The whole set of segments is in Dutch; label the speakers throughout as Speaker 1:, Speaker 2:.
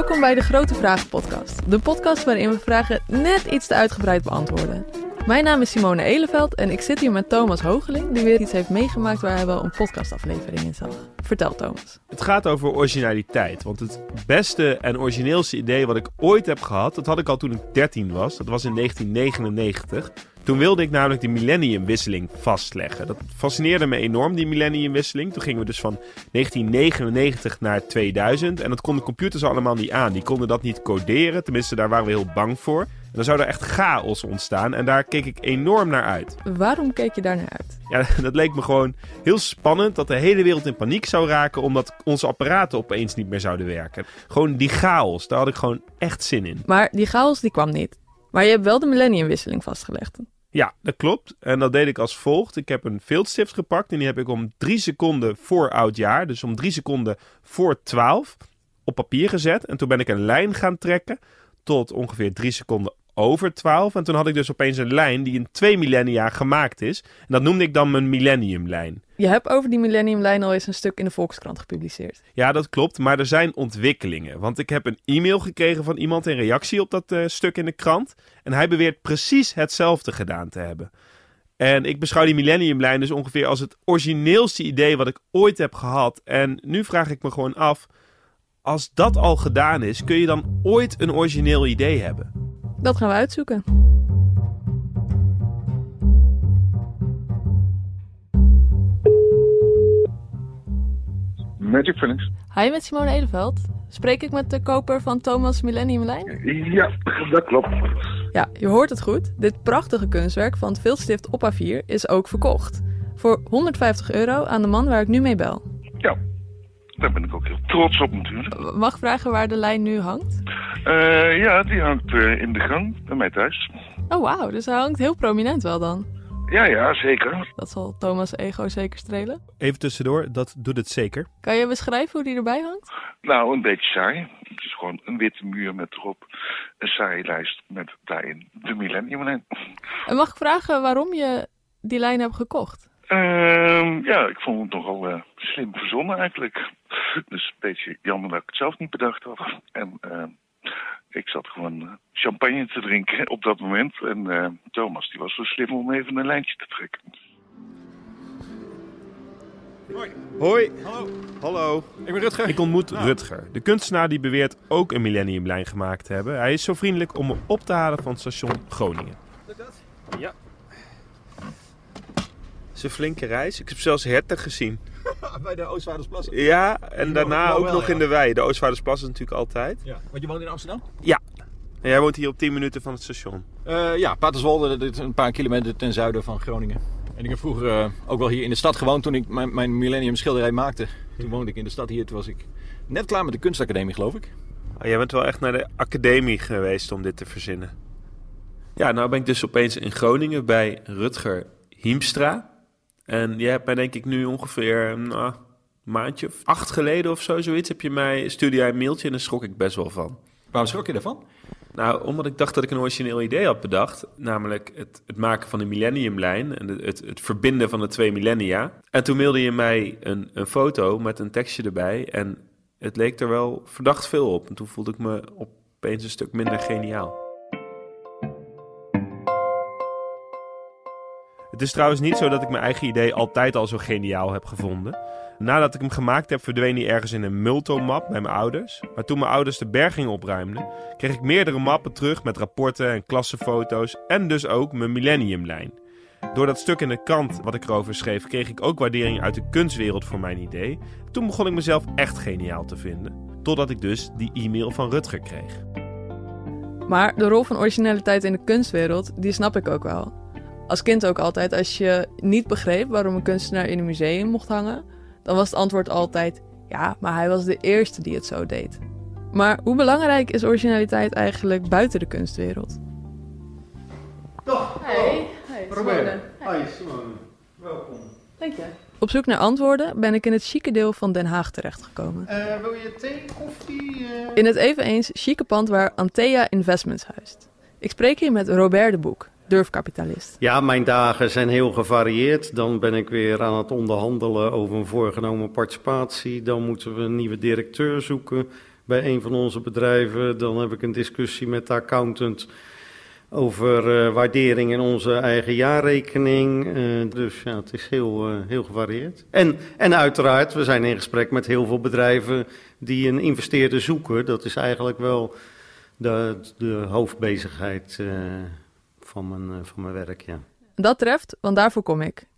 Speaker 1: Welkom bij de Grote Vragen Podcast. De podcast waarin we vragen net iets te uitgebreid beantwoorden. Mijn naam is Simone Eleveld en ik zit hier met Thomas Hogeling, die weer iets heeft meegemaakt waar hij wel een podcastaflevering in zag. Vertel Thomas.
Speaker 2: Het gaat over originaliteit. Want het beste en origineelste idee wat ik ooit heb gehad, dat had ik al toen ik 13 was. Dat was in 1999. Toen wilde ik namelijk de millenniumwisseling vastleggen. Dat fascineerde me enorm, die millenniumwisseling. Toen gingen we dus van 1999 naar 2000. En dat konden computers allemaal niet aan. Die konden dat niet coderen. Tenminste, daar waren we heel bang voor. En dan zou er echt chaos ontstaan. En daar keek ik enorm naar uit.
Speaker 1: Waarom keek je daar naar uit?
Speaker 2: Ja, dat leek me gewoon heel spannend dat de hele wereld in paniek zou raken. omdat onze apparaten opeens niet meer zouden werken. Gewoon die chaos, daar had ik gewoon echt zin in.
Speaker 1: Maar die chaos die kwam niet. Maar je hebt wel de millenniumwisseling vastgelegd.
Speaker 2: Ja, dat klopt. En dat deed ik als volgt. Ik heb een viltstift gepakt en die heb ik om drie seconden voor oud jaar, dus om drie seconden voor 12, op papier gezet. En toen ben ik een lijn gaan trekken tot ongeveer drie seconden over 12. En toen had ik dus opeens een lijn die in twee millennia gemaakt is. En dat noemde ik dan mijn millenniumlijn.
Speaker 1: Je hebt over die millenniumlijn al eens een stuk in de Volkskrant gepubliceerd.
Speaker 2: Ja, dat klopt. Maar er zijn ontwikkelingen. Want ik heb een e-mail gekregen van iemand in reactie op dat uh, stuk in de krant. En hij beweert precies hetzelfde gedaan te hebben. En ik beschouw die millenniumlijn dus ongeveer als het origineelste idee wat ik ooit heb gehad. En nu vraag ik me gewoon af, als dat al gedaan is, kun je dan ooit een origineel idee hebben?
Speaker 1: Dat gaan we uitzoeken.
Speaker 3: Magic Phoenix.
Speaker 1: Hi, met Simone Edeveld. Spreek ik met de koper van Thomas Millennium Lijn?
Speaker 3: Ja, dat klopt.
Speaker 1: Ja, je hoort het goed. Dit prachtige kunstwerk van het Viltstift op A4 is ook verkocht. Voor 150 euro aan de man waar ik nu mee bel.
Speaker 3: Ja, daar ben ik ook heel trots op natuurlijk.
Speaker 1: Mag ik vragen waar de lijn nu hangt?
Speaker 3: Uh, ja, die hangt uh, in de gang bij mij thuis.
Speaker 1: Oh wauw, dus hij hangt heel prominent wel dan.
Speaker 3: Ja, ja, zeker.
Speaker 1: Dat zal Thomas' ego zeker strelen.
Speaker 2: Even tussendoor, dat doet het zeker.
Speaker 1: Kan je beschrijven hoe die erbij hangt?
Speaker 3: Nou, een beetje saai. Het is gewoon een witte muur met erop een saaie lijst met daarin de Millennium
Speaker 1: En mag ik vragen waarom je die lijn hebt gekocht?
Speaker 3: Uh, ja, ik vond het nogal uh, slim verzonnen eigenlijk. Dus een beetje jammer dat ik het zelf niet bedacht had. En uh, ik zat gewoon champagne te drinken op dat moment. En uh, Thomas die was zo slim om even een lijntje te trekken.
Speaker 2: Hoi. Hoi.
Speaker 4: Hallo.
Speaker 2: Hallo.
Speaker 4: Ik ben Rutger.
Speaker 2: Ik ontmoet Rutger. De kunstenaar die beweert ook een millenniumlijn gemaakt te hebben. Hij is zo vriendelijk om me op te halen van het station Groningen.
Speaker 4: Lukt dat?
Speaker 2: Ja. Het is een flinke reis. Ik heb zelfs herten gezien.
Speaker 4: Bij de Oostvaardersplassen?
Speaker 2: Ja, en
Speaker 4: Die
Speaker 2: daarna ook
Speaker 4: wel,
Speaker 2: nog
Speaker 4: ja.
Speaker 2: in de wei. De Oostvaardersplassen natuurlijk altijd.
Speaker 4: Ja. Want je woont in Amsterdam?
Speaker 2: Ja. En jij woont hier op 10 minuten van het station.
Speaker 4: Uh, ja, Paterswolde, dit is een paar kilometer ten zuiden van Groningen. En ik heb vroeger uh, ook wel hier in de stad gewoond toen ik mijn, mijn Millennium schilderij maakte. Toen woonde ik in de stad hier. Toen was ik net klaar met de kunstacademie, geloof ik.
Speaker 2: Oh, jij bent wel echt naar de academie geweest om dit te verzinnen. Ja, nou ben ik dus opeens in Groningen bij Rutger Hiemstra. En jij hebt mij denk ik nu ongeveer nou, een maandje of acht geleden of zo, zoiets, heb je mij, stuurde jij een mailtje en daar schrok ik best wel van.
Speaker 4: Waarom schrok je daarvan?
Speaker 2: Nou, omdat ik dacht dat ik een origineel idee had bedacht. Namelijk het, het maken van een millenniumlijn en het, het, het, verbinden van de twee millennia. En toen mailde je mij een, een foto met een tekstje erbij. En het leek er wel verdacht veel op. En toen voelde ik me opeens een stuk minder geniaal. Het is trouwens niet zo dat ik mijn eigen idee altijd al zo geniaal heb gevonden. Nadat ik hem gemaakt heb, verdween hij ergens in een multomap bij mijn ouders. Maar toen mijn ouders de berging opruimden, kreeg ik meerdere mappen terug met rapporten en klassenfoto's en dus ook mijn millenniumlijn. Door dat stuk in de krant wat ik erover schreef, kreeg ik ook waardering uit de kunstwereld voor mijn idee. Toen begon ik mezelf echt geniaal te vinden. Totdat ik dus die e-mail van Rutger kreeg.
Speaker 1: Maar de rol van originaliteit in de kunstwereld, die snap ik ook wel. Als kind ook altijd, als je niet begreep waarom een kunstenaar in een museum mocht hangen, dan was het antwoord altijd: ja, maar hij was de eerste die het zo deed. Maar hoe belangrijk is originaliteit eigenlijk buiten de kunstwereld?
Speaker 5: Toch?
Speaker 1: Hey, hey
Speaker 5: Robert. Hi Simone. Welkom.
Speaker 1: Dank je. Op zoek naar antwoorden ben ik in het chique deel van Den Haag terechtgekomen.
Speaker 5: Uh, wil je thee, koffie? Uh...
Speaker 1: In het eveneens chique pand waar Antea Investments huist. Ik spreek hier met Robert de Boek, durfkapitalist.
Speaker 5: Ja, mijn dagen zijn heel gevarieerd. Dan ben ik weer aan het onderhandelen over een voorgenomen participatie. Dan moeten we een nieuwe directeur zoeken. bij een van onze bedrijven. Dan heb ik een discussie met de accountant over uh, waardering in onze eigen jaarrekening. Uh, dus ja, het is heel, uh, heel gevarieerd. En, en uiteraard, we zijn in gesprek met heel veel bedrijven die een investeerder zoeken. Dat is eigenlijk wel de, de hoofdbezigheid van, mijn, van mijn werk, ja.
Speaker 1: Dat treft, want daarvoor kom ik.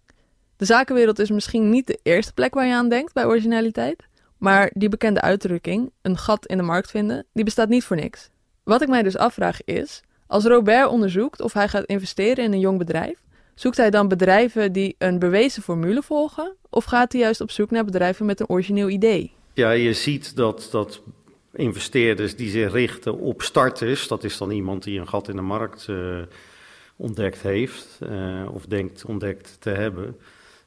Speaker 1: De zakenwereld is misschien niet de eerste plek waar je aan denkt bij originaliteit. Maar die bekende uitdrukking, een gat in de markt vinden, die bestaat niet voor niks. Wat ik mij dus afvraag is, als Robert onderzoekt of hij gaat investeren in een jong bedrijf, zoekt hij dan bedrijven die een bewezen formule volgen? Of gaat hij juist op zoek naar bedrijven met een origineel idee?
Speaker 5: Ja, je ziet dat, dat investeerders die zich richten op starters, dat is dan iemand die een gat in de markt uh, ontdekt heeft uh, of denkt ontdekt te hebben.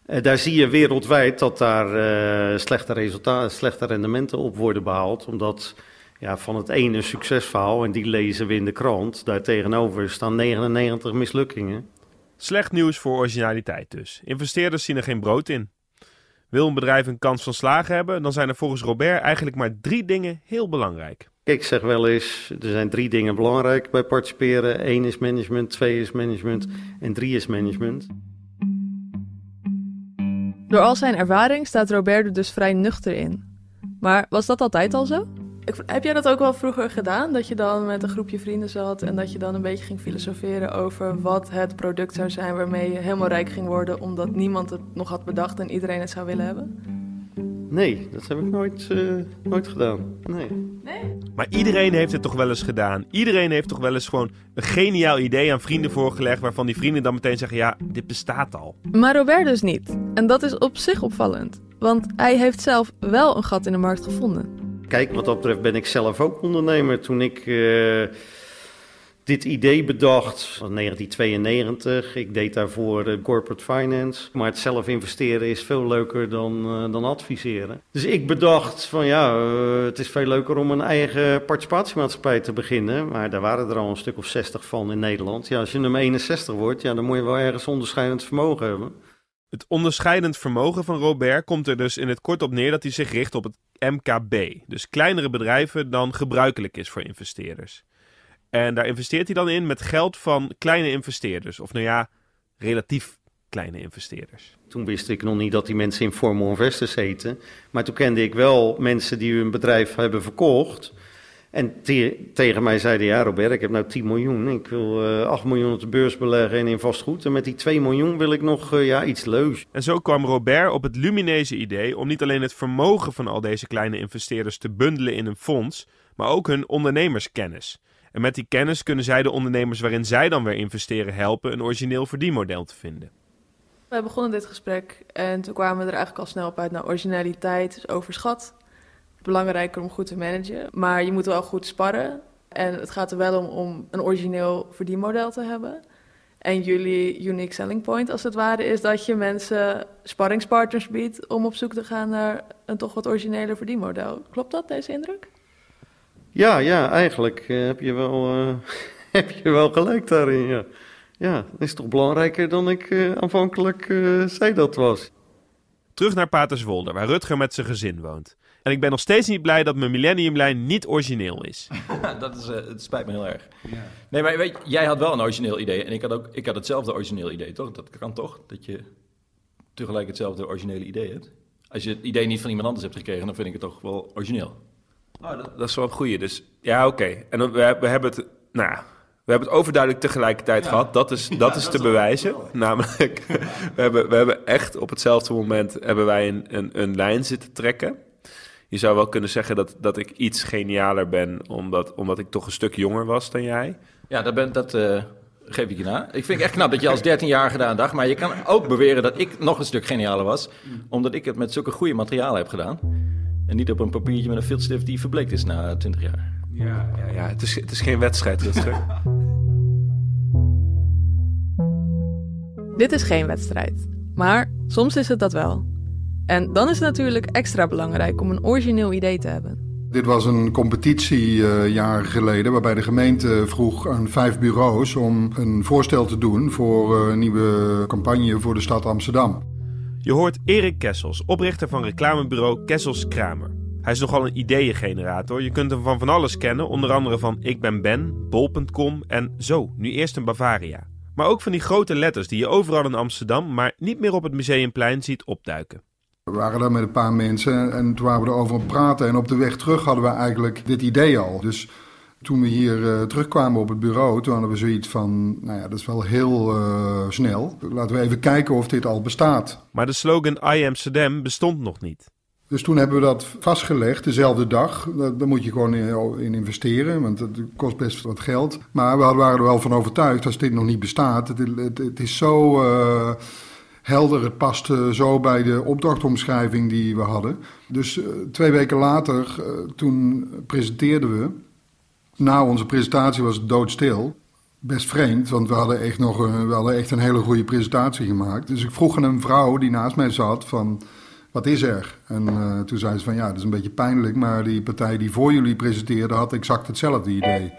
Speaker 5: Uh, daar zie je wereldwijd dat daar slechte, resultaten, slechte rendementen op worden behaald, omdat ja, van het ene succesverhaal, en die lezen we in de krant, daar tegenover staan 99 mislukkingen.
Speaker 2: Slecht nieuws voor originaliteit dus. Investeerders zien er geen brood in. Wil een bedrijf een kans van slagen hebben, dan zijn er volgens Robert eigenlijk maar drie dingen heel belangrijk.
Speaker 5: Ik zeg wel eens, er zijn drie dingen belangrijk bij participeren. Eén is management, twee is management en drie is management.
Speaker 1: Door al zijn ervaring staat Robert er dus vrij nuchter in. Maar was dat altijd al zo? Ik, heb jij dat ook wel vroeger gedaan? Dat je dan met een groepje vrienden zat en dat je dan een beetje ging filosoferen over wat het product zou zijn waarmee je helemaal rijk ging worden, omdat niemand het nog had bedacht en iedereen het zou willen hebben?
Speaker 5: Nee, dat heb ik nooit, uh, nooit gedaan. Nee.
Speaker 1: nee.
Speaker 2: Maar iedereen heeft het toch wel eens gedaan. Iedereen heeft toch wel eens gewoon een geniaal idee aan vrienden voorgelegd, waarvan die vrienden dan meteen zeggen: ja, dit bestaat al.
Speaker 1: Maar Robert dus niet. En dat is op zich opvallend, want hij heeft zelf wel een gat in de markt gevonden.
Speaker 5: Kijk, wat dat betreft ben ik zelf ook ondernemer. Toen ik uh, dit idee bedacht, was 1992. Ik deed daarvoor uh, corporate finance. Maar het zelf investeren is veel leuker dan, uh, dan adviseren. Dus ik bedacht van ja, het is veel leuker om een eigen participatiemaatschappij te beginnen. Maar daar waren er al een stuk of 60 van in Nederland. Ja, als je nummer 61 wordt, ja, dan moet je wel ergens onderscheidend vermogen hebben.
Speaker 2: Het onderscheidend vermogen van Robert komt er dus in het kort op neer dat hij zich richt op het MKB. Dus kleinere bedrijven dan gebruikelijk is voor investeerders. En daar investeert hij dan in met geld van kleine investeerders. Of nou ja, relatief kleine investeerders.
Speaker 5: Toen wist ik nog niet dat die mensen informal investors heten. Maar toen kende ik wel mensen die hun bedrijf hebben verkocht. En tegen mij zeiden, ja Robert, ik heb nou 10 miljoen. Ik wil uh, eh, 8 miljoen op de beurs beleggen en in vastgoed. En met die 2 miljoen wil ik nog uh, ja, iets leuks.
Speaker 2: En zo kwam Robert op het lumineuze idee om niet alleen het vermogen van al deze kleine investeerders te bundelen in een fonds, maar ook hun ondernemerskennis. En met die kennis kunnen zij de ondernemers waarin zij dan weer investeren helpen een origineel verdienmodel te vinden.
Speaker 1: We begonnen dit gesprek en toen kwamen we er eigenlijk al snel op uit naar originaliteit, dus overschat belangrijker om goed te managen. Maar je moet wel goed sparren. En het gaat er wel om om een origineel verdienmodel te hebben. En jullie unique selling point, als het ware, is dat je mensen sparringspartners biedt om op zoek te gaan naar een toch wat origineler verdienmodel. Klopt dat, deze indruk?
Speaker 5: Ja, ja, eigenlijk uh, heb, je wel, uh, heb je wel gelijk daarin. Ja, ja dat is toch belangrijker dan ik uh, aanvankelijk zei dat was.
Speaker 2: Terug naar Paterswolde, waar Rutger met zijn gezin woont. En ik ben nog steeds niet blij dat mijn millenniumlijn niet origineel is.
Speaker 4: dat is, uh, het spijt me heel erg. Ja. Nee, maar weet, jij had wel een origineel idee. En ik had ook ik had hetzelfde origineel idee, toch? Dat kan toch? Dat je tegelijk hetzelfde originele idee hebt. Als je het idee niet van iemand anders hebt gekregen, dan vind ik het toch wel origineel.
Speaker 2: Oh, dat, dat is wel een goeie. Dus ja, oké. En we, we hebben het... Nou we hebben het overduidelijk tegelijkertijd gehad. Dat is, dat is te bewijzen. Namelijk, we hebben, we hebben echt op hetzelfde moment hebben wij een, een, een lijn zitten trekken je zou wel kunnen zeggen dat, dat ik iets genialer ben, omdat, omdat ik toch een stuk jonger was dan jij.
Speaker 4: Ja, dat, ben, dat uh, geef ik je na. Ik vind het echt knap dat je als 13-jarige daar dacht. Maar je kan ook beweren dat ik nog een stuk genialer was, omdat ik het met zulke goede materialen heb gedaan. En niet op een papiertje met een filtstift die verbleekt is na 20 jaar.
Speaker 2: Ja, ja, ja. Het, is, het is geen wedstrijd, Rutger.
Speaker 1: Dit is geen wedstrijd. Maar soms is het dat wel. En dan is het natuurlijk extra belangrijk om een origineel idee te hebben.
Speaker 6: Dit was een competitie uh, jaren geleden waarbij de gemeente vroeg aan vijf bureaus om een voorstel te doen voor uh, een nieuwe campagne voor de stad Amsterdam.
Speaker 2: Je hoort Erik Kessels, oprichter van reclamebureau Kessels Kramer. Hij is nogal een ideeëngenerator. Je kunt hem van van alles kennen, onder andere van Ik ben Ben, Bol.com en zo, nu eerst een Bavaria. Maar ook van die grote letters die je overal in Amsterdam, maar niet meer op het Museumplein ziet opduiken.
Speaker 6: We waren daar met een paar mensen en toen waren we erover aan het praten. En op de weg terug hadden we eigenlijk dit idee al. Dus toen we hier uh, terugkwamen op het bureau, toen hadden we zoiets van... nou ja, dat is wel heel uh, snel. Laten we even kijken of dit al bestaat.
Speaker 2: Maar de slogan I Amsterdam bestond nog niet.
Speaker 6: Dus toen hebben we dat vastgelegd, dezelfde dag. Daar moet je gewoon in, investeren, want het kost best wat geld. Maar we waren er wel van overtuigd, als dit nog niet bestaat... het, het, het is zo... Uh, helder. Het paste zo bij de opdrachtomschrijving die we hadden. Dus uh, twee weken later, toen presenteerden we. Na onze presentatie was het doodstil. Best vreemd, want we hadden echt nog een, we hadden echt een hele goede presentatie gemaakt. Dus ik vroeg aan een vrouw die naast mij zat van, wat is er? En uh, toen zei ze van, ja, dat is een beetje pijnlijk, maar die partij die voor jullie presenteerde had exact hetzelfde idee.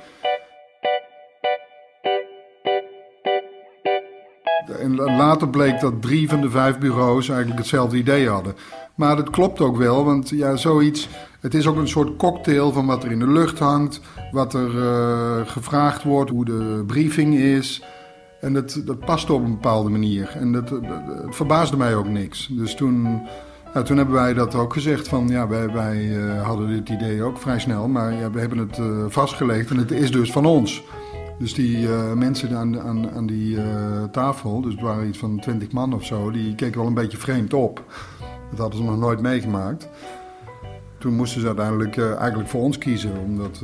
Speaker 6: En later bleek dat drie van de vijf bureaus eigenlijk hetzelfde idee hadden. Maar dat klopt ook wel, want ja, zoiets. Het is ook een soort cocktail van wat er in de lucht hangt, wat er uh, gevraagd wordt, hoe de briefing is. En dat, dat past op een bepaalde manier. En dat, het verbaasde mij ook niks. Dus toen, ja, toen hebben wij dat ook gezegd van ja, wij, wij uh, hadden dit idee ook vrij snel, maar ja, we hebben het uh, vastgelegd en het is dus van ons. Dus die mensen aan, aan, aan die tafel, dus het waren iets van twintig man of zo, die keken wel een beetje vreemd op. Dat hadden ze nog nooit meegemaakt. Toen moesten ze uiteindelijk uh, eigenlijk voor ons kiezen, omdat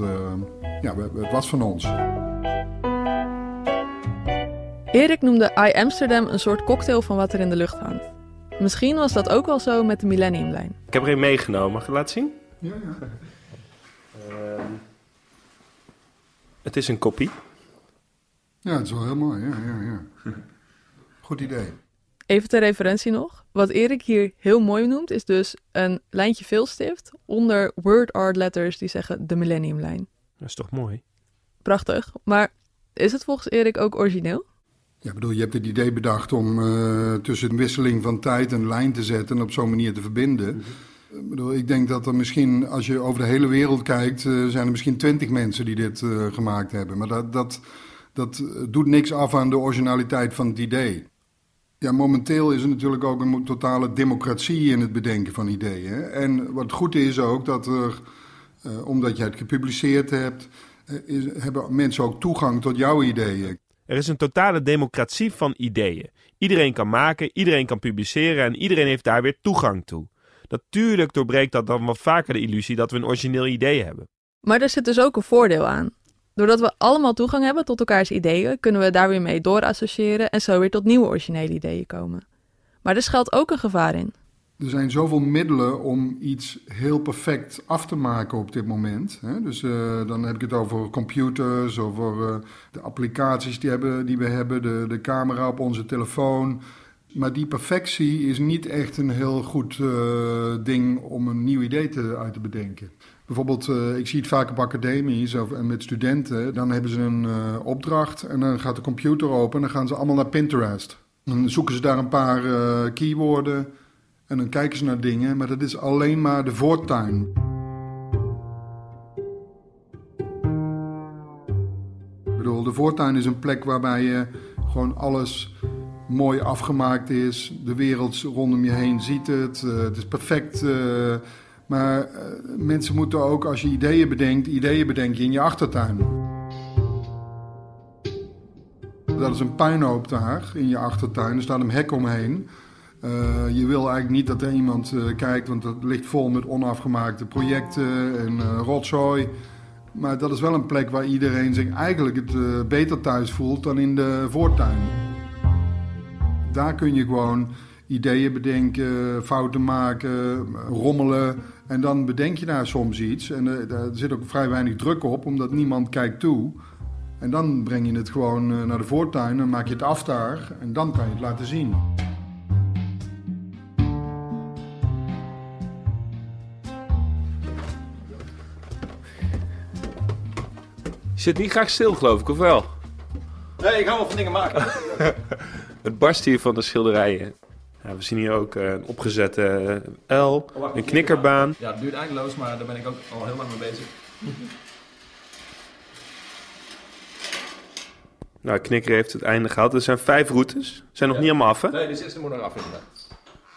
Speaker 6: ja, het was van ons.
Speaker 1: Erik noemde I Amsterdam een soort cocktail van wat er in de lucht hangt. Misschien was dat ook wel zo met de Millenniumlijn.
Speaker 2: Ik heb er een meegenomen. Mag ik laten zien?
Speaker 6: Ja, ja.
Speaker 2: Uh, het is een kopie.
Speaker 6: Ja, het is wel heel mooi. Ja, ja, ja. Goed idee.
Speaker 1: Even ter referentie nog. Wat Erik hier heel mooi noemt, is dus een lijntje veelstift onder word art letters die zeggen de Millenniumlijn.
Speaker 2: Dat is toch mooi?
Speaker 1: Prachtig. Maar is het volgens Erik ook origineel?
Speaker 6: Ja, bedoel, je hebt het idee bedacht om uh, tussen de wisseling van tijd een lijn te zetten en op zo'n manier te verbinden. Mm-hmm. Ik, bedoel, ik denk dat er misschien, als je over de hele wereld kijkt, uh, zijn er misschien twintig mensen die dit uh, gemaakt hebben. Maar dat, dat, dat doet niks af aan de originaliteit van het idee. Ja, momenteel is er natuurlijk ook een totale democratie in het bedenken van ideeën. En wat goed is ook dat er, uh, omdat je het gepubliceerd hebt, uh, is, hebben mensen ook toegang tot jouw ideeën.
Speaker 2: Er is een totale democratie van ideeën. Iedereen kan maken, iedereen kan publiceren en iedereen heeft daar weer toegang toe. Natuurlijk doorbreekt dat dan wat vaker de illusie dat we een origineel idee hebben.
Speaker 1: Maar er zit dus ook een voordeel aan. Doordat we allemaal toegang hebben tot elkaars ideeën, kunnen we daar weer mee doorassociëren en zo weer tot nieuwe originele ideeën komen. Maar er schuilt ook een gevaar in.
Speaker 6: Er zijn zoveel middelen om iets heel perfect af te maken op dit moment. Dus uh, dan heb ik het over computers, over uh, de applicaties die, hebben, die we hebben, de, de camera op onze telefoon. Maar die perfectie is niet echt een heel goed uh, ding om een nieuw idee te, uit te bedenken. Bijvoorbeeld, uh, ik zie het vaak op academies of en met studenten. Dan hebben ze een uh, opdracht en dan gaat de computer open en dan gaan ze allemaal naar Pinterest. Dan zoeken ze daar een paar uh, en dan kijken ze naar dingen, maar dat is alleen maar de voortuin. Ik bedoel, de voortuin is een plek waarbij je gewoon alles mooi afgemaakt is. De wereld rondom je heen ziet het. het is perfect. Maar uh, mensen moeten ook, als je ideeën bedenkt, ideeën bedenken in je achtertuin. Dat is een puinhoop daar in je achtertuin. Er staat een hek omheen. Uh, je wil eigenlijk niet dat er iemand uh, kijkt, want het ligt vol met onafgemaakte projecten en rotzooi. Maar dat is wel een plek waar iedereen zich eigenlijk het beter thuis voelt dan in de voortuin. Daar kun je gewoon ideeën bedenken, fouten maken, rommelen. En dan bedenk je daar soms iets. En uh, daar zit ook vrij weinig druk op, omdat niemand kijkt toe. En dan breng je het gewoon uh, naar de voortuin en maak je het af daar. En dan kan je het laten zien.
Speaker 2: Je zit niet graag stil, geloof ik, of wel?
Speaker 4: Nee, ik hou wel van dingen maken.
Speaker 2: het barst hier van de schilderijen. Ja, we zien hier ook eh, een opgezette eh, L, een knikkerbaan.
Speaker 4: Ja, het duurt eindeloos, maar daar ben ik ook al heel lang mee bezig.
Speaker 2: Nou, knikker heeft het einde gehaald. Er zijn vijf routes. Zijn nog
Speaker 4: Ja.
Speaker 2: niet allemaal af, hè?
Speaker 4: Nee, de zesde moet nog af inderdaad.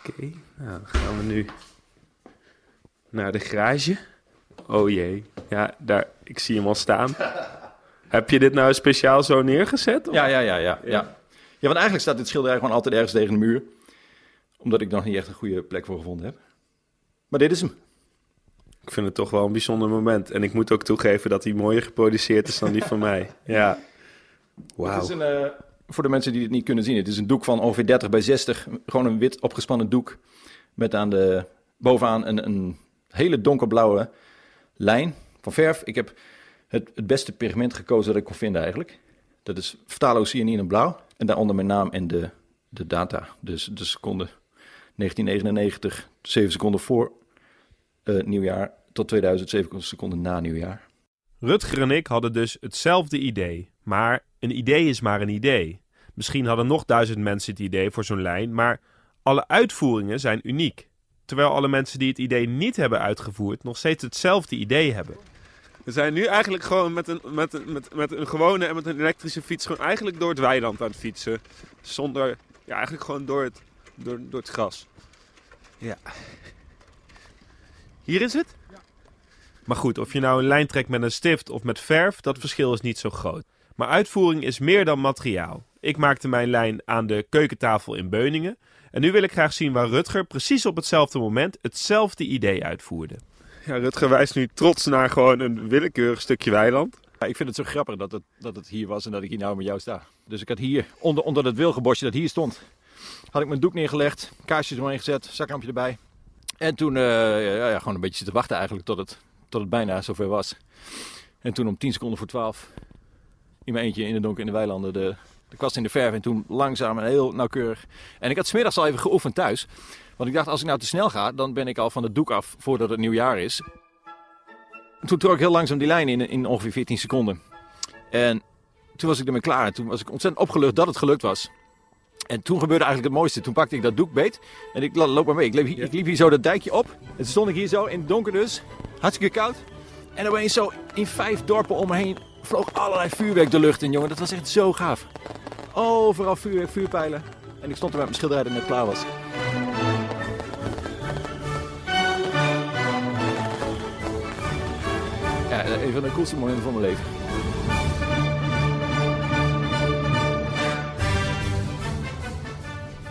Speaker 2: Oké, nou, dan gaan we nu naar de garage. Oh jee, ja, daar, ik zie hem al staan. Heb je dit nou speciaal zo neergezet? of-
Speaker 4: Ja, ja, ja, ja, ja. Ja, want eigenlijk staat dit schilderij gewoon altijd ergens tegen de muur. Omdat ik nog niet echt een goede plek voor gevonden heb. Maar dit is hem.
Speaker 2: Ik vind het toch wel een bijzonder moment. En ik moet ook toegeven dat hij mooier geproduceerd is dan die van mij. Ja. Wauw.
Speaker 4: eh, voor de mensen die het niet kunnen zien, het is een doek van ongeveer 30 bij 60. Gewoon een wit opgespannen doek. Met aan de, bovenaan een, een hele donkerblauwe lijn van verf. Ik heb het, het beste pigment gekozen dat ik kon vinden eigenlijk. Dat is phthalocyanine in blauw. En daaronder mijn naam en de, de data. Dus de seconde 1999, 7 seconden voor eh, nieuwjaar tot 2007 seconden na nieuwjaar.
Speaker 2: Rutger en ik hadden dus hetzelfde idee. Maar een idee is maar een idee. Misschien hadden nog duizend mensen het idee voor zo'n lijn, maar alle uitvoeringen zijn uniek. Terwijl alle mensen die het idee niet hebben uitgevoerd nog steeds hetzelfde idee hebben. We zijn nu eigenlijk gewoon met een, met, een, met, met een gewone en met een elektrische fiets gewoon eigenlijk door het weiland aan het fietsen. Zonder, ja eigenlijk gewoon door het, door, door het gras. Ja. Hier is het? Maar goed, of je nou een lijn trekt met een stift of met verf, dat verschil is niet zo groot. Maar uitvoering is meer dan materiaal. Ik maakte mijn lijn aan de keukentafel in Beuningen. En nu wil ik graag zien waar Rutger precies op hetzelfde moment hetzelfde idee uitvoerde. Ja, Rutger wijst nu trots naar gewoon een willekeurig stukje weiland.
Speaker 4: Ja, ik vind het zo grappig dat het, dat het hier was en dat ik hier nou met jou sta. Dus ik had hier, onder, onder dat wilgenbosje dat hier stond, had ik mijn doek neergelegd, kaarsjes eromheen gezet, zakrampje erbij. En toen eh, ja, ja, gewoon een beetje zitten wachten eigenlijk tot het, tot het bijna zover was. En toen om 10 seconden voor 12, in mijn eentje in de donker in de weilanden, de, de kwast in de verf. En toen langzaam en heel nauwkeurig. En ik had smiddags al even geoefend thuis. Want ik dacht, als ik nou te snel ga, dan ben ik al van het doek af voordat het nieuwjaar is. Toen trok ik heel langzaam die lijn in, in ongeveer 14 seconden. En toen was ik ermee klaar. En toen was ik ontzettend opgelucht dat het gelukt was. En toen gebeurde eigenlijk het mooiste. Toen pakte ik dat doek beet. En ik loop maar mee. Ik liep, hier, ik liep hier zo dat dijkje op. En toen stond ik hier zo in het donker dus. Hartstikke koud. En opeens zo in vijf dorpen om me heen vloog allerlei vuurwerk de lucht in, jongen. Dat was echt zo gaaf. Overal vuurwerk, vuurpijlen. En ik stond er met mijn schilderij dat net klaar was. Ja, een van de coolste momenten van mijn leven.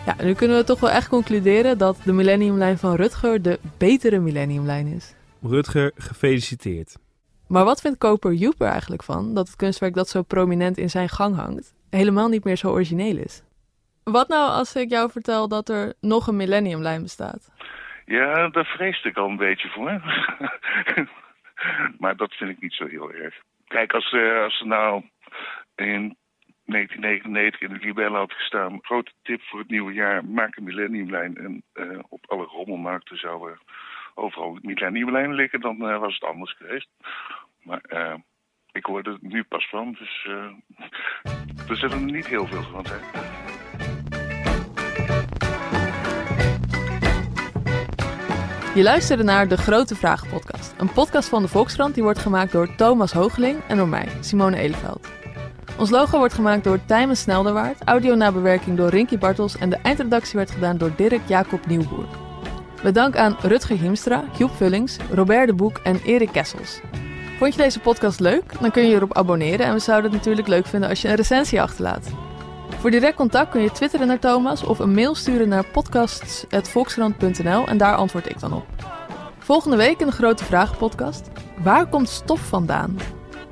Speaker 1: Ja, nu kunnen we toch wel echt concluderen dat de Millenniumlijn van Rutger de betere Millenniumlijn is.
Speaker 2: Rutger, gefeliciteerd.
Speaker 1: Maar wat vindt koper Joep er eigenlijk van dat het kunstwerk dat zo prominent in zijn gang hangt helemaal niet meer zo origineel is? Wat nou als ik jou vertel dat er nog een Millenniumlijn bestaat?
Speaker 3: Ja, daar vreesde ik al een beetje voor. maar dat vind ik niet zo heel erg. Kijk, als, eh, als er nou in 1999 in de Libelle had gestaan... grote tip voor het nieuwe jaar, maak een millenniumlijn... en eh, op alle rommelmarkten zouden overal millenniumlijnen liggen... dan eh, was het anders geweest. Maar eh, ik hoorde er nu pas van, dus er zullen er niet heel veel van zijn.
Speaker 1: Je luisterde naar De Grote Vragen podcast. Een podcast van de Volkskrant die wordt gemaakt door Thomas Hoogeling en door mij, Simone Eleveld. Ons logo wordt gemaakt door Tijmen Snelderwaard, audio-nabewerking door Rinky Bartels en de eindredactie werd gedaan door Dirk Jacob Nieuwboer. Met dank aan Rutger Hiemstra, Joep Vullings, Robert de Boek en Erik Kessels. Vond je deze podcast leuk? Dan kun je je erop abonneren en we zouden het natuurlijk leuk vinden als je een recensie achterlaat. Voor direct contact kun je twitteren naar Thomas of een mail sturen naar podcasts.volkskrant.nl en daar antwoord ik dan op. Volgende week in de Grote Vragen podcast. Waar komt stof vandaan?